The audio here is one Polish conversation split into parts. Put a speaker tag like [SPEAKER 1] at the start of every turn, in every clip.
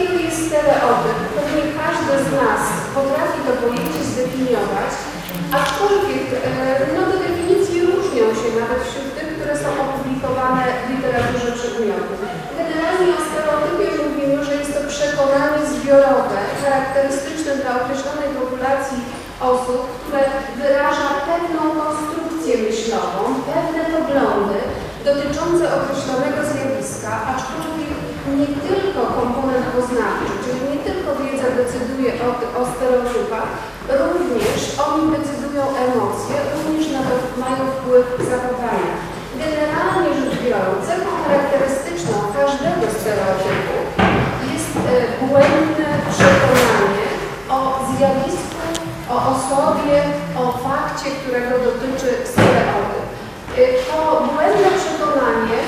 [SPEAKER 1] takiego jest stereotyp? Pewnie każdy z nas potrafi to pojęcie zdefiniować, aczkolwiek e, no, te definicje różnią się nawet wśród tych, które są opublikowane w literaturze przedmiotowej. Generalnie o stereotypie mówimy, że jest to przekonanie zbiorowe, charakterystyczne dla określonej populacji osób, które wyraża pewną konstrukcję myślową, pewne poglądy dotyczące określonego zjawiska, aczkolwiek nie tylko komponent poznawczy, czyli nie tylko wiedza decyduje o, o stereotypach, również oni decydują emocje, również na to mają wpływ zachowania. Generalnie rzecz biorąc, cechą charakterystyczną każdego stereotypu jest e, błędne przekonanie o zjawisku, o osobie, o fakcie, którego dotyczy stereotyp. E, To błędne przekonanie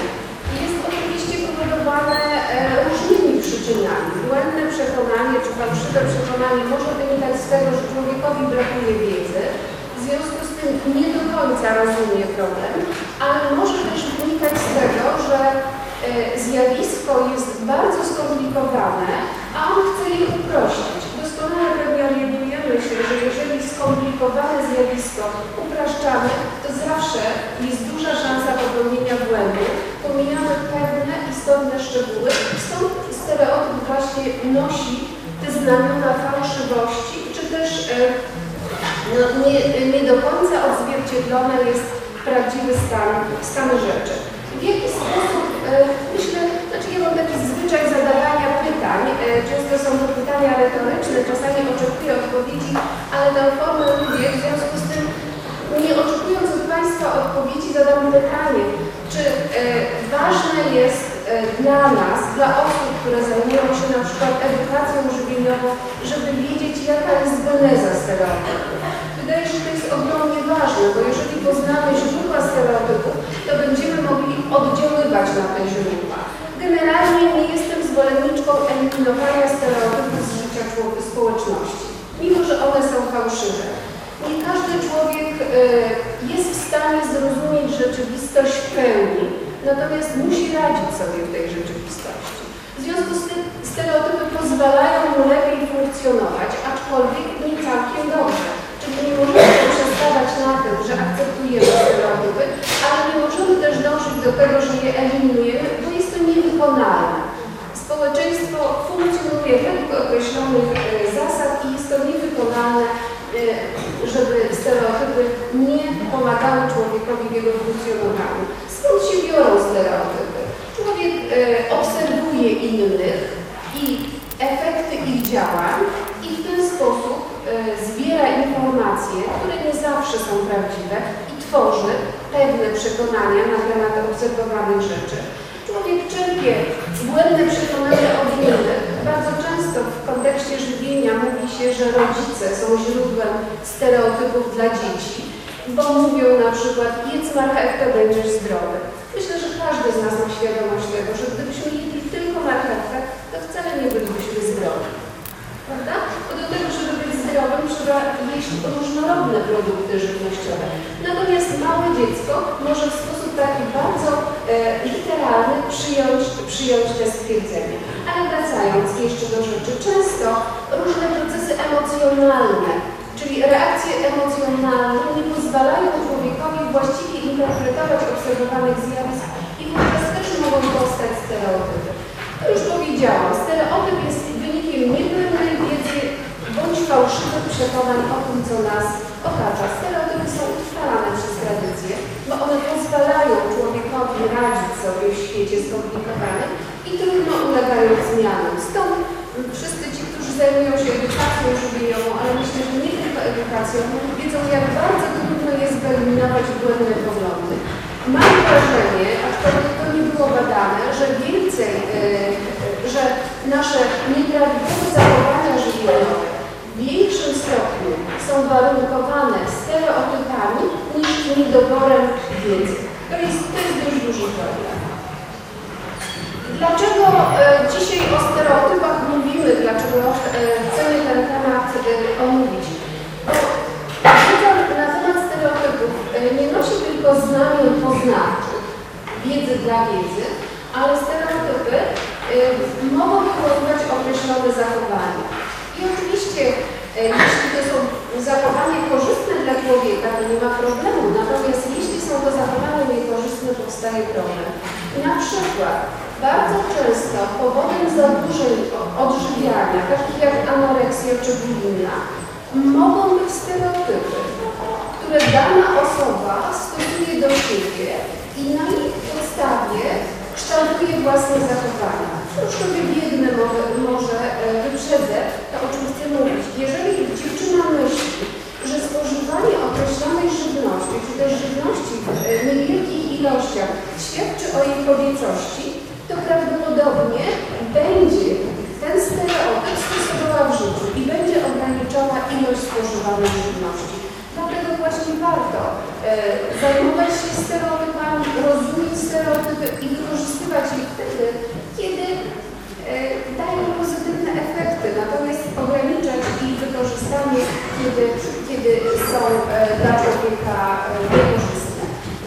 [SPEAKER 1] jest oczywiście powodowane e, różnymi przyczynami. Błędne przekonanie czy fałszywe przekonanie może wynikać z tego, że człowiekowi brakuje wiedzy, w związku z tym nie do końca rozumie problem, ale może też wynikać z tego, że e, zjawisko jest bardzo skomplikowane, a on chce je uprościć. Doskonale pewnie się, że jeżeli skomplikowane zjawisko upraszczamy, to zawsze jest duża szansa popełnienia błędu. Pomijamy pewne istotne szczegóły, stąd stereotyp właśnie nosi te znamiona fałszywości, czy też e, no, nie, nie do końca odzwierciedlony jest prawdziwy stan, stan rzeczy. W jaki sposób, e, myślę, znaczy ja mam taki zwyczaj zadawania pytań, e, często są to pytania retoryczne, czasami oczekuję odpowiedzi, ale tę formę lubię, w związku z tym nie oczekując od Państwa odpowiedzi zadam pytanie, czy ważne jest dla nas, dla osób, które zajmują się na przykład edukacją żywieniową, żeby wiedzieć jaka jest geneza stereotypów. Wydaje się, że to jest ogromnie ważne, bo jeżeli poznamy źródła stereotypów, to będziemy mogli oddziaływać na te źródła. Generalnie nie jestem zwolenniczką eliminowania stereotypów z życia społeczności, mimo że one są fałszywe. Nie każdy człowiek e, jest w stanie zrozumieć rzeczywistość w pełni, natomiast musi radzić sobie w tej rzeczywistości. W związku z tym stereotypy pozwalają mu lepiej funkcjonować, aczkolwiek nie całkiem dobrze. Czyli nie możemy przestawać na tym, że akceptujemy stereotypy, ale nie możemy też dążyć do tego, że je eliminujemy, bo jest to niewykonalne. Społeczeństwo funkcjonuje według określonych e, zasad i jest to niewykonalne, e, żeby stereotypy nie pomagały człowiekowi w jego funkcjonowaniu. Skąd się biorą stereotypy? Człowiek e, obserwuje innych i efekty ich działań i w ten sposób e, zbiera informacje, które nie zawsze są prawdziwe i tworzy pewne przekonania na temat obserwowanych rzeczy. Człowiek czerpie błędne przekonania od innych. Bardzo często w kontekście żywienia mówi się, że rodzice są źródłem stereotypów dla dzieci, bo mówią na przykład jedz marchewkę, będziesz zdrowy. Myślę, że każdy z nas ma świadomość tego, że gdybyśmy jedli tylko marchewkę, to wcale nie bylibyśmy zdrowi. Prawda? Bo do tego, żeby być zdrowym, trzeba jeść różnorodne produkty żywnościowe. Natomiast małe dziecko może w sposób taki bardzo e, literalny przyjąć, przyjąć te stwierdzenia. Ale wracając jeszcze do rzeczy, często różne procesy emocjonalne, czyli reakcje emocjonalne nie pozwalają człowiekowi właściwie interpretować obserwowanych zjawisk i wówczas też mogą powstać stereotypy. To już powiedziałam, stereotyp jest wynikiem niepewnej wiedzy bądź fałszywych przekonań o tym, co nas otacza. Stereotypy są utrwalane przez tradycję, bo one pozwalają w świecie skomplikowane i trudno ulegają zmianom. Stąd wszyscy ci, którzy zajmują się edukacją żywieniową, ale myślę, że nie tylko edukacją, wiedzą jak bardzo trudno jest wyeliminować błędne poglądy. Mam wrażenie, aczkolwiek to nie było badane, że więcej, yy, że nasze nieprawidłowe zachowania żywieniowe w większym stopniu są warunkowane stereotypami niż niedoborem wiedzy. To jest, to jest dość duży problem. Dlaczego e, dzisiaj o stereotypach mówimy? Dlaczego e, chcemy ten temat e, omówić? Bo wiedza na temat stereotypów nie nosi tylko znamion poznawczych, wiedzy dla wiedzy, ale stereotypy mogą wywoływać określone zachowania. I oczywiście, jeśli to są zachowania korzystne dla człowieka, to nie ma problemu. Natomiast jeśli są to zachowania niekorzystne, powstaje problem. Na przykład bardzo często powodem zaburzeń odżywiania, takich jak anoreksja czy bulimia, mogą być stereotypy, które dana osoba stosuje do siebie i na ich podstawie kształtuje własne zachowania. Troszkę wybiegnę może, może e, wyprzedzę to, o czym chcę mówić. Jeżeli dziewczyna myśli, że spożywanie określonej żywności, czy też żywności w e, niewielkich ilościach świadczy o jej kobiecości, to prawdopodobnie będzie ten stereotyp stosowała w życiu i będzie ograniczała ilość spożywanej żywności. Dlatego właśnie warto e, zajmować się stereotypami, rozumieć stereotypy i wykorzystywać je wtedy, kiedy e, dają pozytywne efekty, natomiast ograniczać ich wykorzystanie, kiedy, kiedy są e, dla człowieka e, niekorzystne.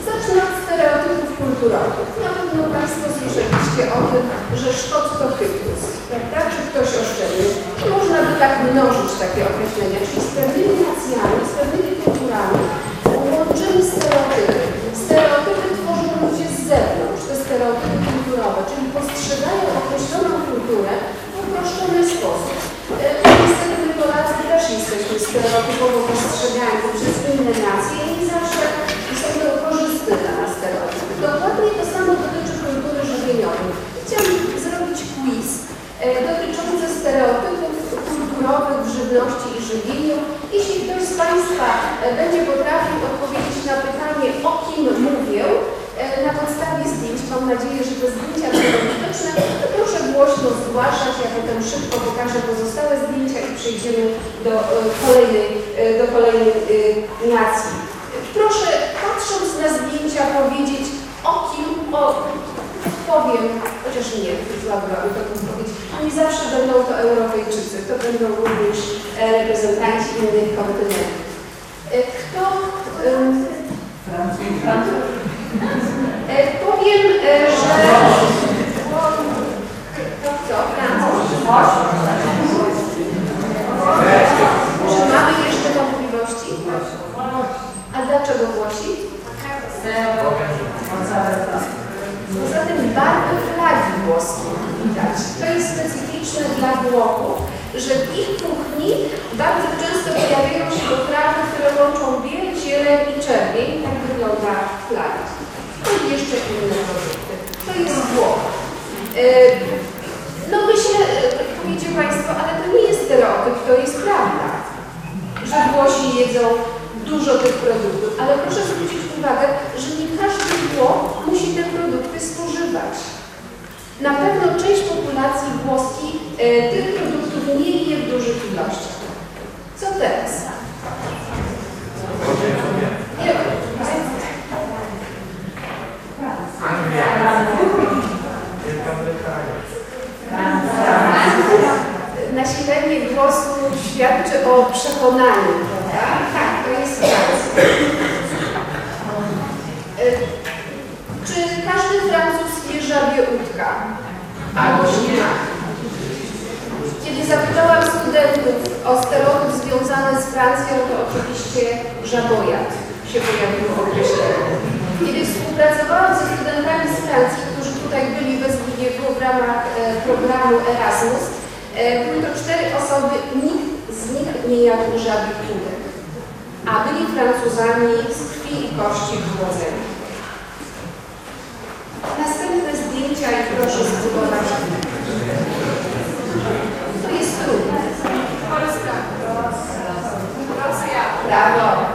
[SPEAKER 1] Zacznę od stereotypów kulturowych. Na pewno Państwo słyszeliście o tym, że Szkot to Hypnus, prawda? Czy ktoś oszczędny? Można by tak mnożyć takie określenia, czyli z pewnymi nacjami, z pewnymi łączymy stereotypy. Stereotypy tworzą ludzie z zewnątrz, te stereotypy kulturowe, czyli postrzegają określoną kulturę w uproszczony sposób. E, Niestety my Polacy też jesteśmy stereotypowo postrzegani przez inne nacje i nie zawsze są to korzystne dla nas stereotypy. Dokładnie to samo dotyczy kultury żywieniowej. Chciałam zrobić quiz e, dotyczący stereotypów kulturowych w żywności i żywieniu. Jeśli ktoś z Państwa e, będzie potrafił odpowiedzieć na pytanie, o kim mówię, e, na podstawie zdjęć, mam nadzieję, że te zdjęcia widoczne, to proszę głośno zgłaszać, ja potem szybko pokażę pozostałe zdjęcia i przejdziemy do e, kolejnej, e, do kolejnej e, nacji. Proszę, patrząc na zdjęcia, powiedzieć, o kim, o, powiem, chociaż nie, słabo aby to powiedzieć, nie zawsze będą to Europejczycy, to będą również reprezentanci innych kontynentów. Kto... E, Powiem, e, że... Co? Czy mamy jeszcze wątpliwości? A dlaczego Włosi? Poza tym barwy flagi włoskiej widać. To jest specyficzne dla Włochów, że w ich kuchni bardzo często pojawiają się potrawy, które łączą biel, zieleń i czerwień. Tak wygląda flaga. No jeszcze inne produkty. To jest Włoch. E, No myślę, e, powiecie Państwo, ale to nie jest stereotyp, to jest prawda, że Włosi jedzą dużo tych produktów, ale proszę zwrócić uwagę, że nie każdy Włoch musi te produkty spożywać. Na pewno część populacji włoskiej e, tych produktów nie je w dużych ilościach. Co teraz? Nasilenie głosu świadczy o przekonaniu, prawda? Tak, to jest Francja. E, Czy każdy Francuz je żabie łódka? Albo śmiech? Kiedy zapytałam studentów o stereotyp związany z Francją, to oczywiście żabojad się pojawiło określenie. Kiedy współpracowałam ze studentami z Francji, którzy tutaj byli bez w ramach e, programu Erasmus, E, były to cztery osoby, nikt z nich nie jadł żadnych tunek, a byli Francuzami z krwi i kości wychodzeni. Następne zdjęcia i proszę spróbować. To jest trudne. Polska. Rosja. Brawo.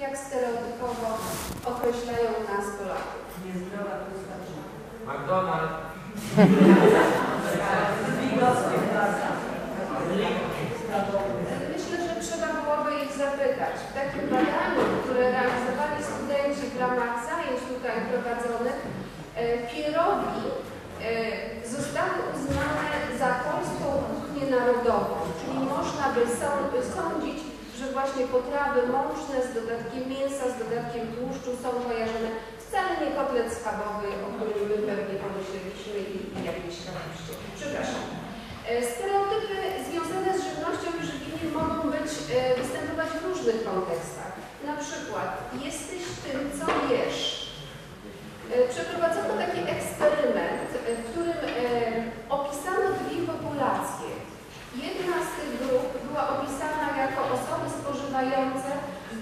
[SPEAKER 1] Jak, stereotypowo określają nas Polaków?
[SPEAKER 2] McDonald's.
[SPEAKER 1] Myślę, że trzeba byłoby ich zapytać. W takim badaniu, które realizowali studenci w ramach zajęć tutaj prowadzonych, e, pierogi e, zostały uznane za polską kuchnię narodową, czyli można by sąd- sądzić, że właśnie potrawy mączne z dodatkiem mięsa, z dodatkiem tłuszczu są kojarzone wcale nie kotlet schabowy, o którym my pewnie pomyśleliśmy i jakieś kapuście. Przepraszam. E, Stereotypy związane z żywnością i żywieniem mogą być, e, występować w różnych kontekstach. Na przykład, jesteś tym, co jesz. E, Przeprowadzono taki eksperyment, e, w którym e, opisano dwie populacje. Jedna z tych grup była opisana jako osoby spożywające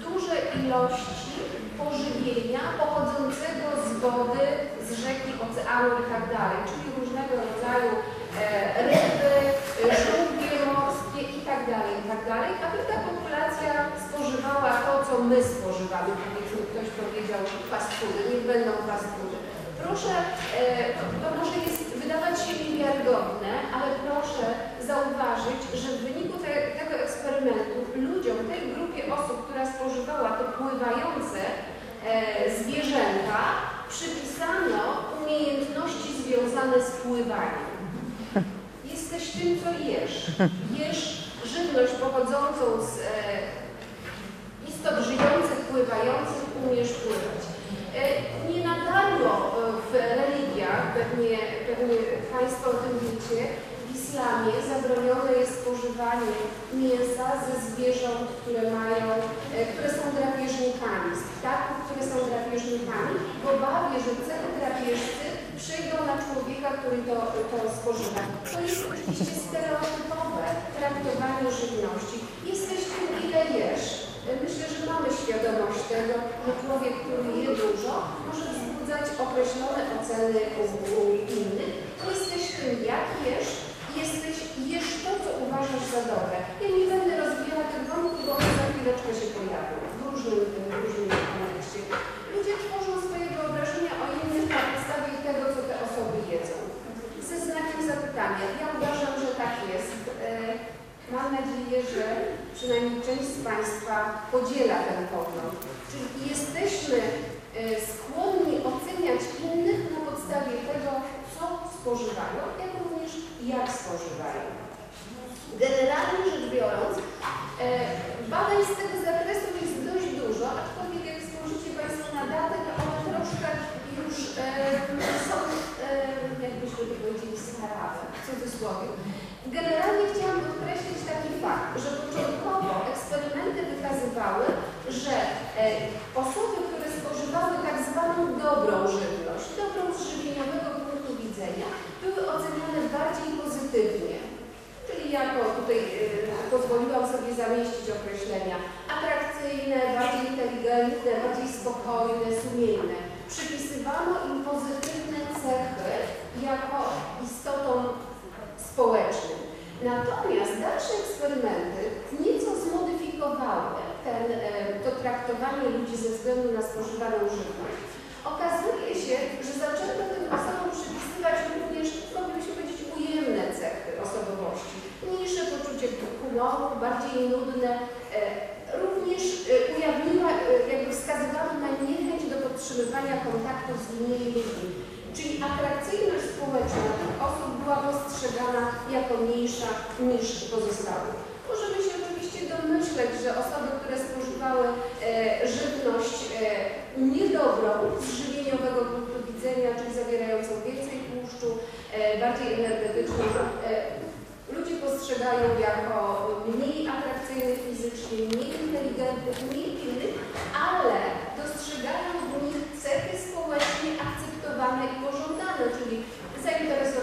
[SPEAKER 1] duże ilości pożywienia pochodzącego z wody, z rzeki, itd., czyli różnego rodzaju e, ryby, e, żółwie morskie itd., itd., a druga populacja spożywała to, co my spożywamy. Powiedzmy, ktoś powiedział fast foody, niech będą fast foody. Proszę, e, to, może jest wydawać się niewiarygodne, ale proszę zauważyć, że w wyniku te, tego eksperymentu ludziom, tej grupie osób, która spożywała te pływające e, zwierzęta, związane z pływaniem. Jesteś tym, co jesz. Jesz żywność pochodzącą z e, istot żyjących, pływających, umiesz pływać. E, Nie na darmo e, w religiach, pewnie, pewnie Państwo o tym wiecie, w islamie zabronione jest spożywanie mięsa ze zwierząt, które mają, e, które są drapieżnikami, z ptaków, które są drapieżnikami, w obawie, że ceny drapieżcy przyjdą na człowieka, który to, to spożywa. To jest oczywiście stereotypowe traktowanie żywności. Jesteś tym, ile jesz. Myślę, że mamy świadomość tego, że człowiek, który je dużo, może wzbudzać określone oceny u, innych. Jesteś tym, jak jesz, jesteś, jesz to, co uważasz za dobre. Ja nie będę rozwijała tych wątków, bo one za chwileczkę się pojawią w różnym, w różnym kontekście. Ludzie tworzą swoje wyobrażenia o innych na podstawie tego, co te osoby jedzą. Ze znakiem zapytania. Ja uważam, że tak jest. E, Mam nadzieję, że przynajmniej część z Państwa podziela ten pogląd. Czyli jesteśmy e, skłonni oceniać innych na podstawie tego, co spożywają, jak również jak spożywają. Generalnie rzecz biorąc, e, badań z tego zakresu jest dość dużo, aczkolwiek jak spojrzycie Państwo na datę, to one troszkę już e, są, jakbyśmy to powiedzieli, starawe, w cudzysłowie. Generalnie chciałam fakt, że początkowo eksperymenty wykazywały, że e, osoby, które spożywały tak zwaną dobrą żywność, dobrą z żywieniowego punktu widzenia, były oceniane bardziej pozytywnie. Czyli jako tutaj e, pozwoliłam sobie zamieścić określenia atrakcyjne, bardziej inteligentne, bardziej spokojne, sumienne. Przypisywano im pozytywne cechy jako istotom społecznym. Natomiast dalsze eksperymenty nieco zmodyfikowały ten, e, to traktowanie ludzi ze względu na spożywaną żywność. Okazuje się, że zaczęto tym osobom przypisywać również, moglibyśmy powiedzieć, ujemne cechy osobowości. Mniejsze poczucie humoru, bardziej nudne. E, Również e, ujawniła, jakby wskazywano na niechęć do podtrzymywania kontaktów z innymi postrzegana jako mniejsza niż pozostałe. Możemy się oczywiście domyśleć, że osoby, które spożywały e, żywność e, niedobrą z żywieniowego punktu widzenia, czyli zawierającą więcej tłuszczu, e, bardziej energetyczną, e, ludzie postrzegają jako mniej atrakcyjnych fizycznie, mniej inteligentnych, mniej pilnych, ale dostrzegają w nich cechy społecznie akceptowane i pożądane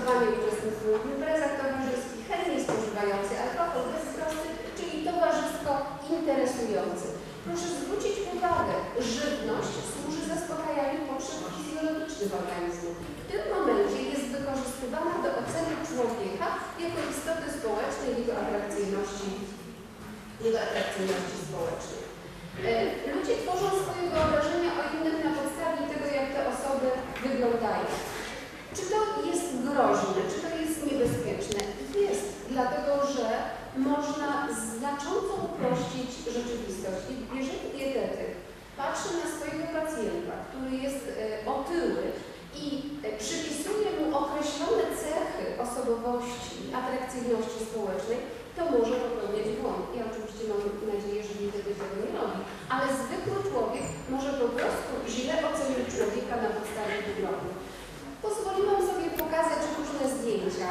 [SPEAKER 1] zainteresowani uczestnicy w imprezach towarzyskich, chętnie spożywający alkohol bez trosy, czyli towarzysko interesujący. Proszę zwrócić uwagę, żywność służy zaspokajaniu potrzeb fizjologicznych organizmu. W tym momencie jest wykorzystywana do oceny człowieka jako istoty społecznej, jego atrakcyjności, jego atrakcyjności społecznej. E, ludzie tworzą swoje wyobrażenia o innych na podstawie tego, jak te osoby wyglądają. Czy to jest groźne, czy to jest niebezpieczne? Jest, dlatego że można znacząco uprościć rzeczywistość. Jeżeli dietetyk patrzy na swojego pacjenta, który jest e, otyły i e, przypisuje mu określone cechy osobowości, atrakcyjności społecznej, to może popełniać błąd. Ja oczywiście mam nadzieję, że dietetyk tego nie robi, ale zwykły człowiek może po prostu źle ocenić człowieka na podstawie wyglądu. Pozwoliłam sobie pokazać różne zdjęcia.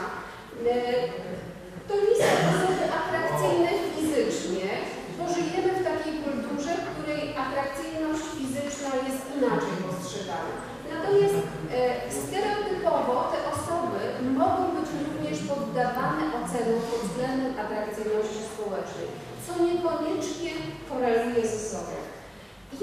[SPEAKER 1] E, to nie są osoby atrakcyjne fizycznie, bo żyjemy w takiej kulturze, w której atrakcyjność fizyczna jest inaczej postrzegana. Natomiast e, stereotypowo te osoby mogą być również poddawane ocenom pod względem atrakcyjności społecznej, co niekoniecznie koreluje ze sobą.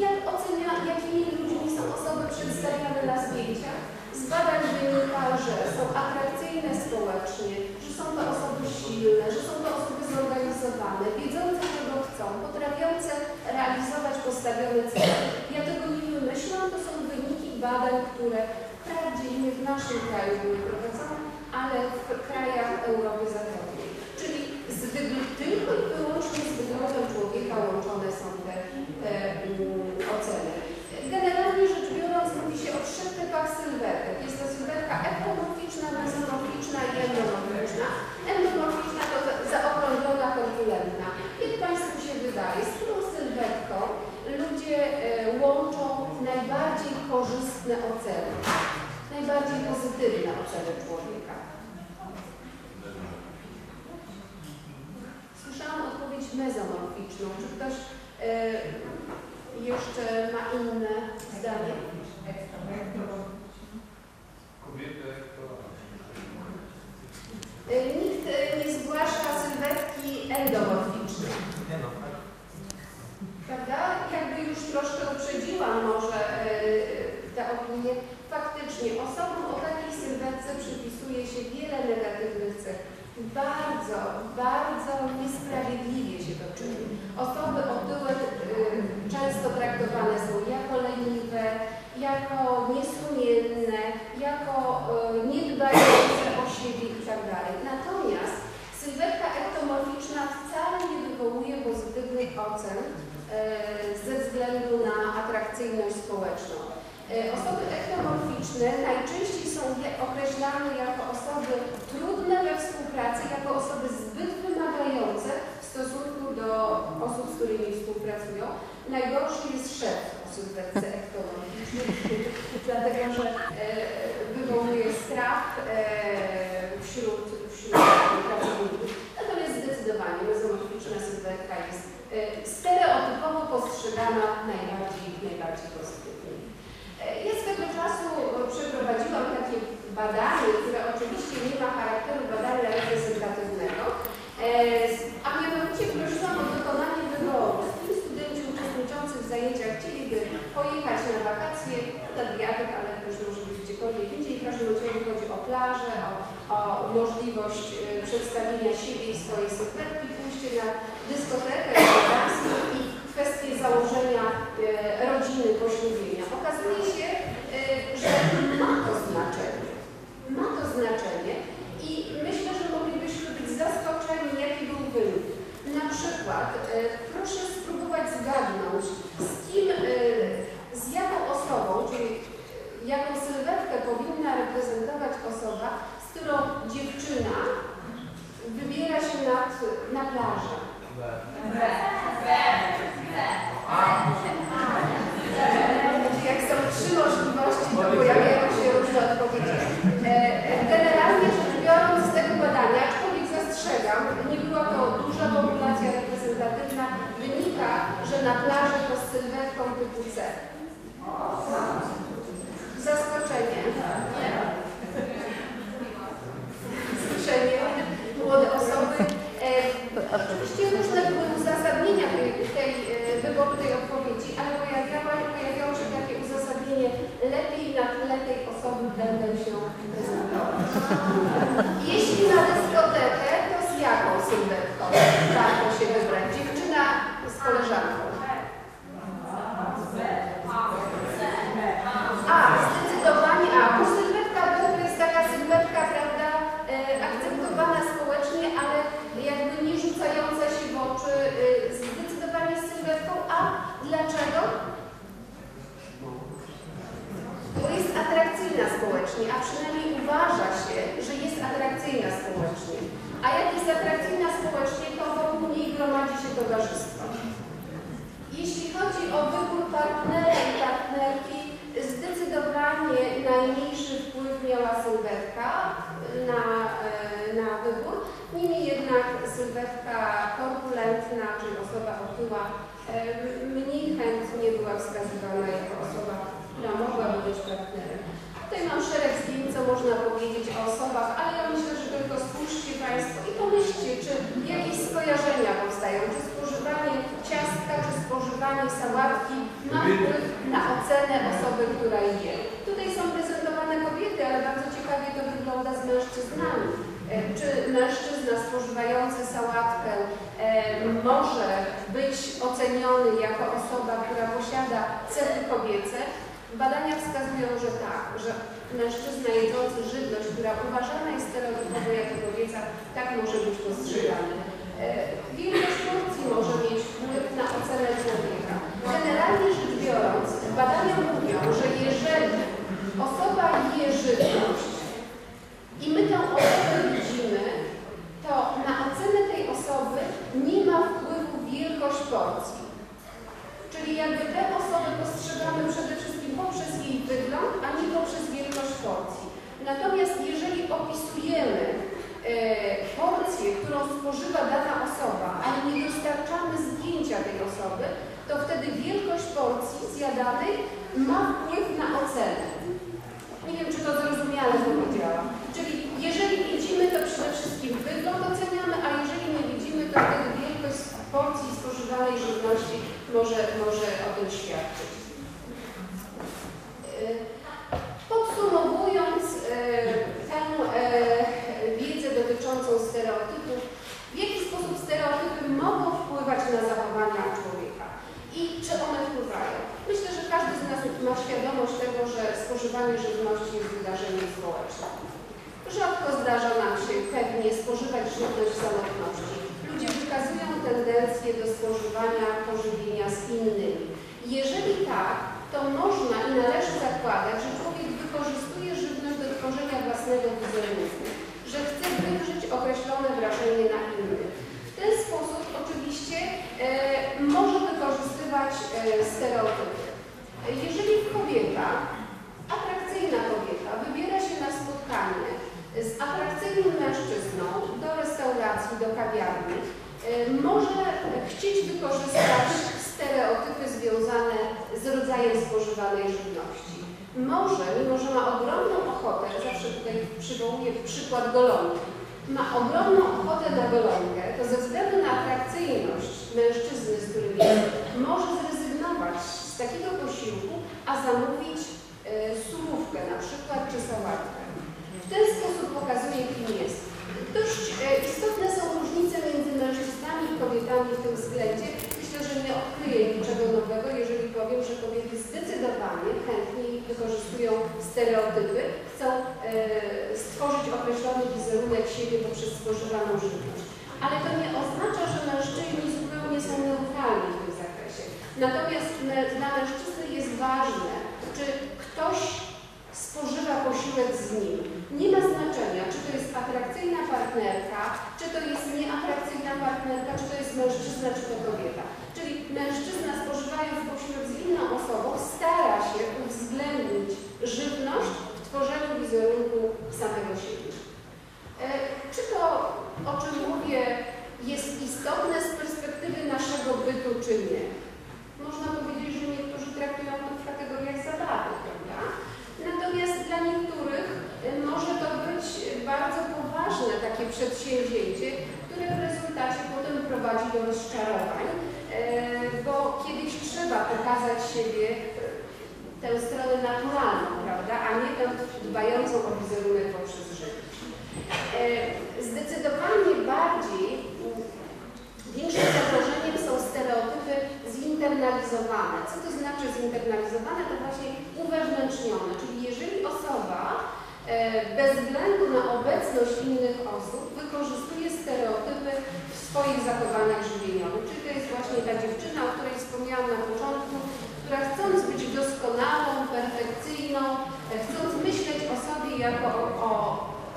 [SPEAKER 1] Jak ocenia, jakimi ludźmi są osoby przedstawiane na zdjęciach? Z badań wynika, że są atrakcyjne społecznie, że są to osoby silne, że są to osoby zorganizowane, wiedzące, czego chcą, potrafiące realizować postawione cele. Ja tego nie wymyślam, to są wyniki badań, które wprawdzie nie w naszym kraju były prowadzone, ale w krajach Europy Zachodniej. Czyli z tylko i wyłącznie z wyglądem człowieka łączone są te e, mm, oceny. Generalnie rzecz biorąc mówi się o trzech typach sylwetek. Jest to sylwetka ektomorficzna, mezomorficzna i endomorficzna. Endomorficzna to zaokrąglona, korpulentna. Jak Państwu się wydaje, z którą sylwetką ludzie e, łączą najbardziej korzystne oceny, najbardziej pozytywne oceny człowieka? Słyszałam odpowiedź mezomorficzną. Czy ktoś e, jeszcze ma inne zdanie? E, nikt e, nie zgłasza sylwetki endomorficznej. Prawda? Jakby już troszkę uprzedziłam może e, te opinie. Faktycznie osobom o takiej sylwetce przypisuje się wiele negatywnych cech. Bardzo, bardzo niesprawiedliwie się to czyni. Osoby otyłe y, często traktowane są jako leniwe, jako niesumienne, jako y, niedbające o siebie itd. Tak Natomiast sylwetka ektomorficzna wcale nie wywołuje pozytywnych ocen y, ze względu na atrakcyjność społeczną. E, osoby ektomorficzne najczęściej są określane jako osoby trudne we współpracy, jako osoby zbyt wymagające w stosunku do osób, z którymi współpracują. Najgorszy jest szef sylwetce ektomorficznej, dlatego że e, wywołuje strach e, wśród, wśród pracowników. Natomiast zdecydowanie mezomorficzna sylwetka jest stereotypowo postrzegana najbardziej, najbardziej pozytywnie. Ja swego czasu przeprowadziłam takie badanie, które oczywiście nie ma charakteru badania reprezentatywnego, e, a mianowicie prosiłam o dokonanie wyboru. Z tym studenci uczestniczący w zajęciach chcieliby pojechać na wakacje, nad wiatr, ale też może być gdziekolwiek indziej. W każdym razie chodzi o plażę, o, o możliwość e, przedstawienia siebie i swojej sylwetki, pójście na dyskotekę, i kwestie założenia e, rodziny, poślubienia. Okazuje się, e, że ma to znaczenie. Ma to znaczenie i myślę, że moglibyśmy być zaskoczeni, jaki był wynik. Na przykład, proszę spróbować zgadnąć, sylwetka korpulentna, czyli osoba otyła, mniej chętnie była wskazywana jako osoba, która mogłaby być partnerem. Tutaj mam szereg zdjęć, co można powiedzieć o osobach, ale ja myślę, że tylko spójrzcie Państwo i pomyślcie, czy jakieś skojarzenia powstają, czy spożywanie ciastka, czy spożywanie sałatki ma wpływ na ocenę osoby, która je. Tutaj są prezentowane kobiety, ale bardzo ciekawie to wygląda z mężczyznami. E, Czy mężczyzna spożywający sałatkę e, może być oceniony jako osoba, która posiada cechy kobiece? Badania wskazują, że tak, że mężczyzna jedzący żywność, która uważana jest stereotypowo jako kobieca, tak może być postrzegany. E, Wielkość porcji może mieć wpływ na ocenę człowieka. Generalnie rzecz biorąc, badania mówią, że jeżeli osoba je żywność i my tę osobę widzimy, to na ocenę tej osoby nie ma wpływu wielkość porcji. Czyli jakby tę osobę postrzegamy przede wszystkim poprzez jej wygląd, a nie poprzez wielkość porcji. Natomiast jeżeli opisujemy e, porcję, którą spożywa dana osoba, ale nie dostarczamy zdjęcia tej osoby, to wtedy wielkość porcji zjadanej ma wpływ na ocenę. Nie wiem, czy to zrozumiale powiedziałam. Czyli jeżeli widzimy, to przede wszystkim wygląd oceniamy, a jeżeli nie widzimy, to wtedy wielkość porcji spożywanej żywności może, może o tym świadczyć. E, Podsumowując e, tę e, wiedzę dotyczącą stereotypów, w jaki sposób stereotypy mogą wpływać na zachowania człowieka i czy one wpływają? Myślę, że każdy z nas ma świadomość tego, że spożywanie żywności jest wydarzeniem społecznym. Rzadko zdarza nam się pewnie spożywać żywność w samotności. Ludzie wykazują tendencję do spożywania pożywienia z innymi. Jeżeli tak, to można i należy zakładać, że człowiek wykorzystuje żywność do tworzenia własnego wizerunku, że chce wywrzeć określone wrażenie na innych. W ten sposób oczywiście e, może wykorzystywać e, stereotypy. Jeżeli kobieta, atrakcyjna kobieta, wybiera się na spotkanie z atrakcyjnym mężczyzną do restauracji, do kawiarni, e, może chcieć wykorzystać stereotypy związane z rodzajem spożywanej żywności. Może, mimo że ma ogromną ochotę, zawsze tutaj przywołuję przykład golonki, ma ogromną ochotę na golonkę, to ze względu na atrakcyjność mężczyzny, z którym jest, może zrezygnować z takiego posiłku, a zamówić e, surówkę na przykład, czy sałatkę. W ten sposób pokazuje, kim jest. Dość e, istotne są różnice między mężczyznami i kobietami w tym względzie. Nie odkryję niczego nowego, jeżeli powiem, że kobiety zdecydowanie chętniej wykorzystują stereotypy, chcą e, stworzyć określony wizerunek siebie poprzez spożywaną żywność. Ale to nie oznacza, że mężczyźni zupełnie są neutralni w tym zakresie. Natomiast dla mężczyzny jest ważne, czy ktoś spożywa posiłek z nim. Nie ma znaczenia, czy to jest atrakcyjna partnerka, czy to jest nieatrakcyjna partnerka, czy to jest mężczyzna, czy to kobieta. Mężczyzna spożywając posiłek z inną osobą stara się uwzględnić żywność w tworzeniu wizerunku samego siebie. E, Czy to, o czym mówię, jest istotne z perspektywy naszego bytu, czy nie? Można powiedzieć, że niektórzy traktują to w kategoriach zabawy, prawda? Natomiast dla niektórych e, może to być bardzo poważne takie przedsięwzięcie, które w rezultacie potem prowadzi do rozczarowań, bo kiedyś trzeba pokazać siebie, e, tę stronę naturalną, prawda? a nie tę dbającą o wizerunek poprzez żywność. E, zdecydowanie bardziej Większym zagrożeniem są stereotypy zinternalizowane. Co to znaczy zinternalizowane? To właśnie uwewnętrznione, czyli jeżeli osoba e, bez względu na obecność innych osób wykorzystuje stereotypy w swoich zachowaniach żywieniowych. Jest właśnie ta dziewczyna, o której wspomniałam na początku, która chcąc być doskonałą, perfekcyjną, e, chcąc myśleć o sobie jako o,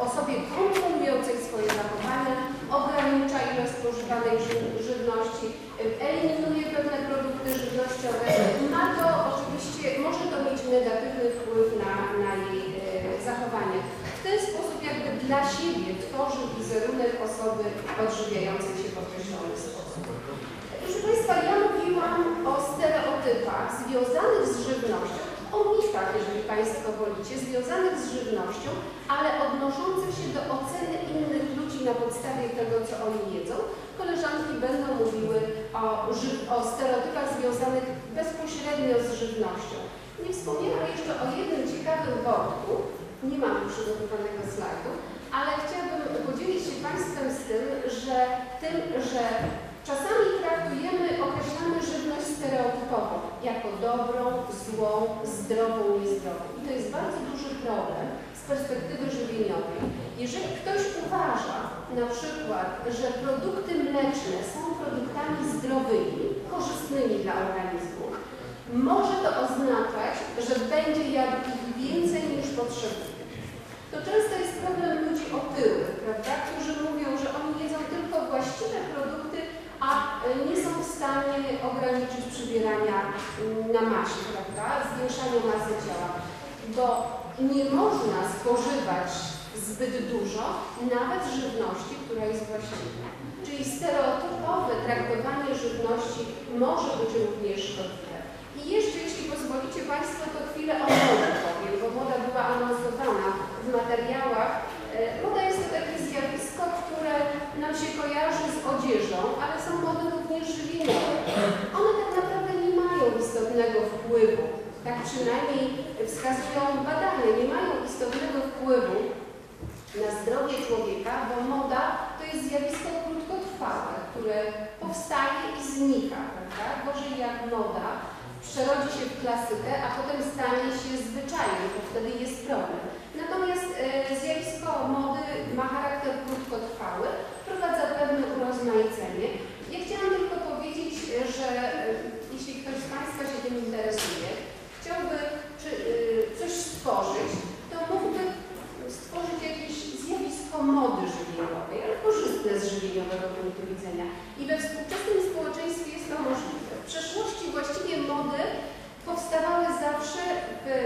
[SPEAKER 1] osobie kontrolującej swoje zachowania, ogranicza ilość spożywanej żywności, eliminuje pewne produkty żywnościowe. Ma to oczywiście, może to mieć negatywny wpływ na, na jej e, zachowanie. W ten sposób jakby dla siebie tworzy wizerunek osoby odżywiającej się w określony sposób. Proszę Państwa, ja mówiłam o stereotypach związanych z żywnością, o mitach, jeżeli Państwo wolicie, związanych z żywnością, ale odnoszących się do oceny innych ludzi na podstawie tego, co oni jedzą. Koleżanki będą mówiły o, o stereotypach związanych bezpośrednio z żywnością. Nie wspomniałam jeszcze o jednym ciekawym wątku, nie mam przygotowanego slajdu, ale chciałabym podzielić się Państwem z tym, że tym, że Czasami określamy żywność stereotypowo jako dobrą, złą, zdrową, niezdrową. I to jest bardzo duży problem z perspektywy żywieniowej. Jeżeli ktoś uważa na przykład, że produkty mleczne są produktami zdrowymi, korzystnymi dla organizmu, może to oznaczać, że będzie jadł ich więcej niż potrzebuje. To często jest problem ludzi otyłych, prawda, którzy mówią, że oni jedzą tylko właściwe produkty, a nie są w stanie ograniczyć przybierania na masie, prawda, zwiększania masy ciała, bo nie można spożywać zbyt dużo, nawet żywności, która jest właściwa. Czyli stereotypowe traktowanie żywności może być również szkodliwe. I jeszcze, jeśli pozwolicie Państwo, to chwilę o modzie powiem, bo moda była anonsowana w materiałach. E, moda jest to takie zjawisko, które nam się kojarzy z odzieżą, ale są mody również żywieniowe. One tak naprawdę nie mają istotnego wpływu, tak przynajmniej wskazują badania, nie mają istotnego wpływu na zdrowie człowieka, bo moda to jest zjawisko krótkotrwałe, które powstaje i znika, prawda? Gorzej jak moda przerodzi się w klasykę, a potem stanie się zwyczajem, bo wtedy jest problem. Natomiast e, zjawisko mody ma charakter krótkotrwały, pewne urozmaicenie. Ja chciałam tylko powiedzieć, że e, jeśli ktoś z Państwa się tym interesuje, chciałby czy, e, coś stworzyć, to mógłby stworzyć jakieś zjawisko mody żywieniowej, ale korzystne z żywieniowego punktu widzenia. I we współczesnym społeczeństwie jest to możliwe. W przeszłości właściwie mody powstawały zawsze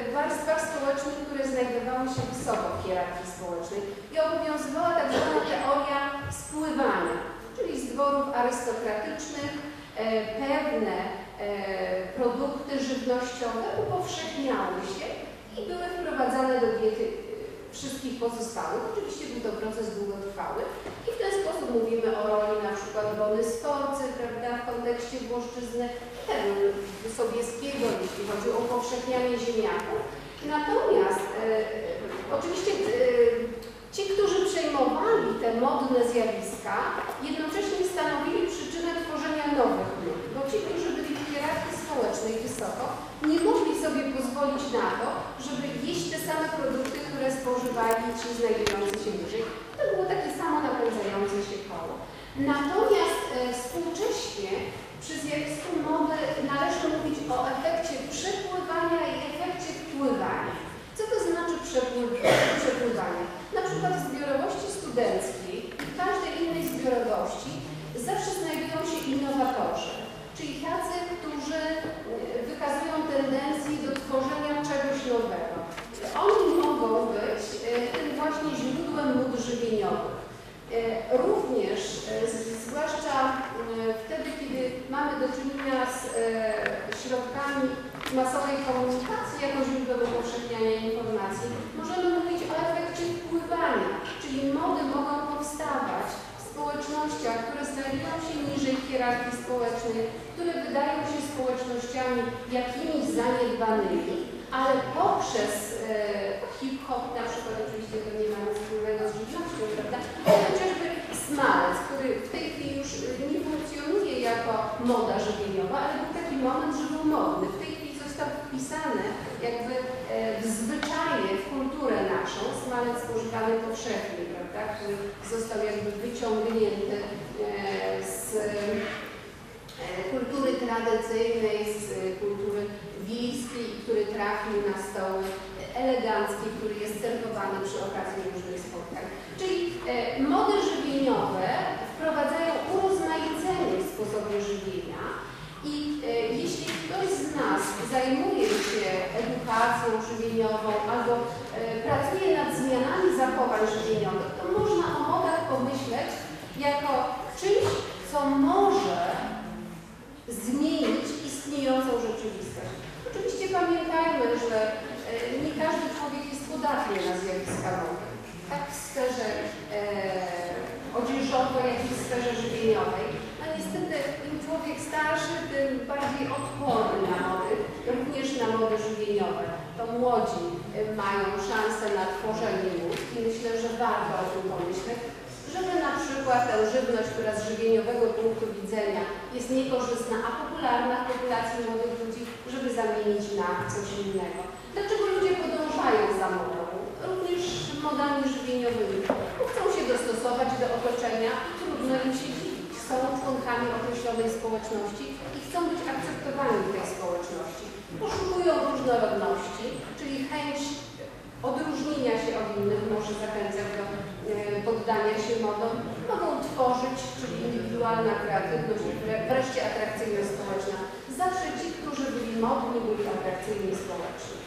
[SPEAKER 1] w warstwach społecznych, które znajdowały się wysoko w hierarchii społecznej i obowiązywała tak zwana teoria spływania, czyli z dworów arystokratycznych e, pewne e, produkty żywnościowe upowszechniały się i były wprowadzane do diety wszystkich pozostałych. Oczywiście był to proces długotrwały i w ten sposób mówimy o roli na przykład Bony Sforcy, prawda, w kontekście włoszczyzny Sobieskiego, jeśli chodzi o upowszechnianie ziemniaków. Natomiast e, oczywiście e, ci, którzy przejmowali te modne zjawiska, jednocześnie stanowili przyczynę tworzenia nowych lud, bo ci, którzy byli w hierarchii społecznej wysoko, nie mogli sobie pozwolić na to, żeby jeść te same produkty, które spożywali ci znajdujący się niżej. To było takie samo napędzające się koło. Natomiast e, współcześnie przy zjawisku mody należy mówić o efekcie przepływania i efekcie wpływania. Co to znaczy przepływanie? Przykład w zbiorowości studenckiej i w każdej innej zbiorowości zawsze znajdują się innowatorzy, czyli tacy, którzy e, wykazują tendencję do tworzenia czegoś nowego. Oni mogą być e, tym właśnie źródłem mód żywieniowych. E, również, zwłaszcza wtedy, kiedy mamy do czynienia z środkami masowej komunikacji jako źródło upowszechniania informacji, możemy mówić o efekcie wpływania, czyli mody mogą powstawać w społecznościach, które znajdują się niżej hierarchii społecznej, które wydają się społecznościami jakimiś zaniedbanymi, ale poprzez hip-hop na przykład, oczywiście to nie ma nic wspólnego z żywnością, prawda? Ale chociażby smalec, który w tej chwili już nie funkcjonuje jako moda żywieniowa, ale był taki moment, że był modny. W tej chwili został wpisany jakby e, w zwyczaje, w kulturę naszą, smalec spożywany powszechnie, prawda? Który został jakby wyciągnięty e, z e, kultury tradycyjnej, z kultury wiejskiej, który trafił na stoły eleganckie, który jest serwowany przy okazji różnych spotkań. Czyli mody żywieniowe wprowadzają urozmaicenie w sposobie żywienia i e, jeśli ktoś z nas zajmuje się edukacją żywieniową albo e, pracuje nad zmianami zachowań żywieniowych, to można o modach pomyśleć jako czymś, co może zmienić istniejącą rzeczywistość. Oczywiście pamiętajmy, że e, nie każdy człowiek jest podatny na zjawiska mody. Tak w sferze e, odzieżowej, jak i w sferze żywieniowej. A niestety im człowiek starszy, tym bardziej odporny na mody, również na mody żywieniowe. To młodzi e, mają szansę na tworzenie mód i myślę, że warto o tym pomyśleć, żeby na przykład tę żywność, która z żywieniowego punktu widzenia jest niekorzystna, a popularna w populacji młodych ludzi, żeby zamienić na coś innego. Dlaczego ludzie podążają za modą? Również modami żywieniowymi. Chcą się dostosować do otoczenia, trudno im się dziwić. Są członkami określonej społeczności i chcą być akceptowani w tej społeczności. Poszukują różnorodności, czyli chęć odróżnienia się od innych może zachęcać do e, poddania się modom, mogą tworzyć, czyli indywidualna kreatywność wreszcie atrakcyjność społeczna. Zawsze ci, którzy byli modni, byli atrakcyjni społecznie.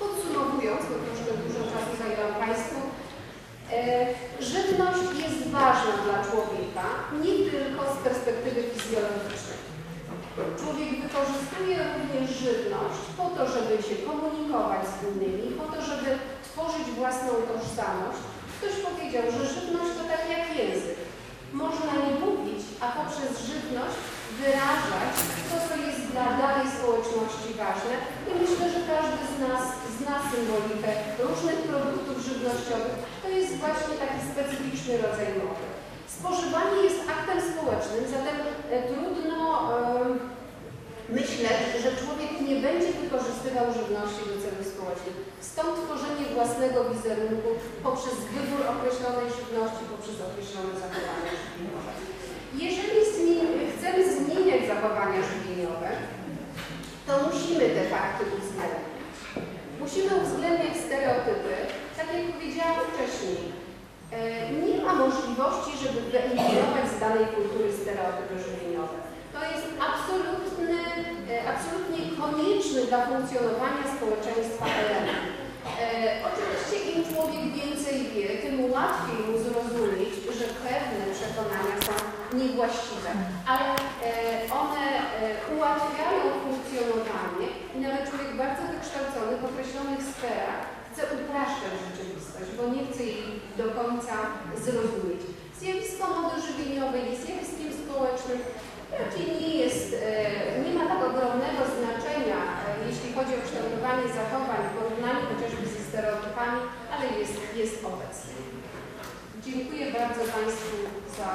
[SPEAKER 1] Podsumowując, bo troszkę dużo czasu zajęłam Państwu, e, żywność jest ważna dla człowieka, nie tylko z perspektywy fizjologicznej. Człowiek wykorzystuje również żywność po to, żeby się komunikować z innymi, po to, żeby tworzyć własną tożsamość. Ktoś powiedział, że żywność to tak jak język. Można nie mówić, a poprzez żywność wyrażać to, co jest dla danej społeczności ważne. I myślę, że każdy z nas zna symbolikę różnych produktów żywnościowych. To jest właśnie taki specyficzny rodzaj mowy. Spożywanie jest aktem społecznym, zatem e, trudno myśleć, że człowiek nie będzie wykorzystywał żywności do celów społecznych. Stąd tworzenie własnego wizerunku poprzez wybór określonej żywności, poprzez określone zachowania żywieniowe. Jeżeli chcemy zmieniać zachowania żywieniowe, to musimy te fakty uwzględnić. Musimy uwzględniać stereotypy, tak jak powiedziałam wcześniej. E, nie ma możliwości, żeby wyeliminować z danej kultury stereotypy żywieniowe. To jest absolutny, e, absolutnie konieczny dla funkcjonowania społeczeństwa element. Oczywiście im człowiek więcej wie, tym łatwiej mu zrozumieć, że pewne przekonania są niewłaściwe, ale e, one ułatwiają funkcjonowanie i nawet człowiek bardzo wykształcony w określonych sferach chce upraszczać rzeczywistość, bo nie chce jej do końca zrozumieć. Zjawisko mody żywieniowej jest zjawiskiem społecznym, raczej nie jest, e, nie ma tak ogromnego znaczenia, e, jeśli chodzi o kształtowanie zachowań w porównaniu chociażby ze stereotypami, ale jest, jest obecny. Dziękuję bardzo Państwu za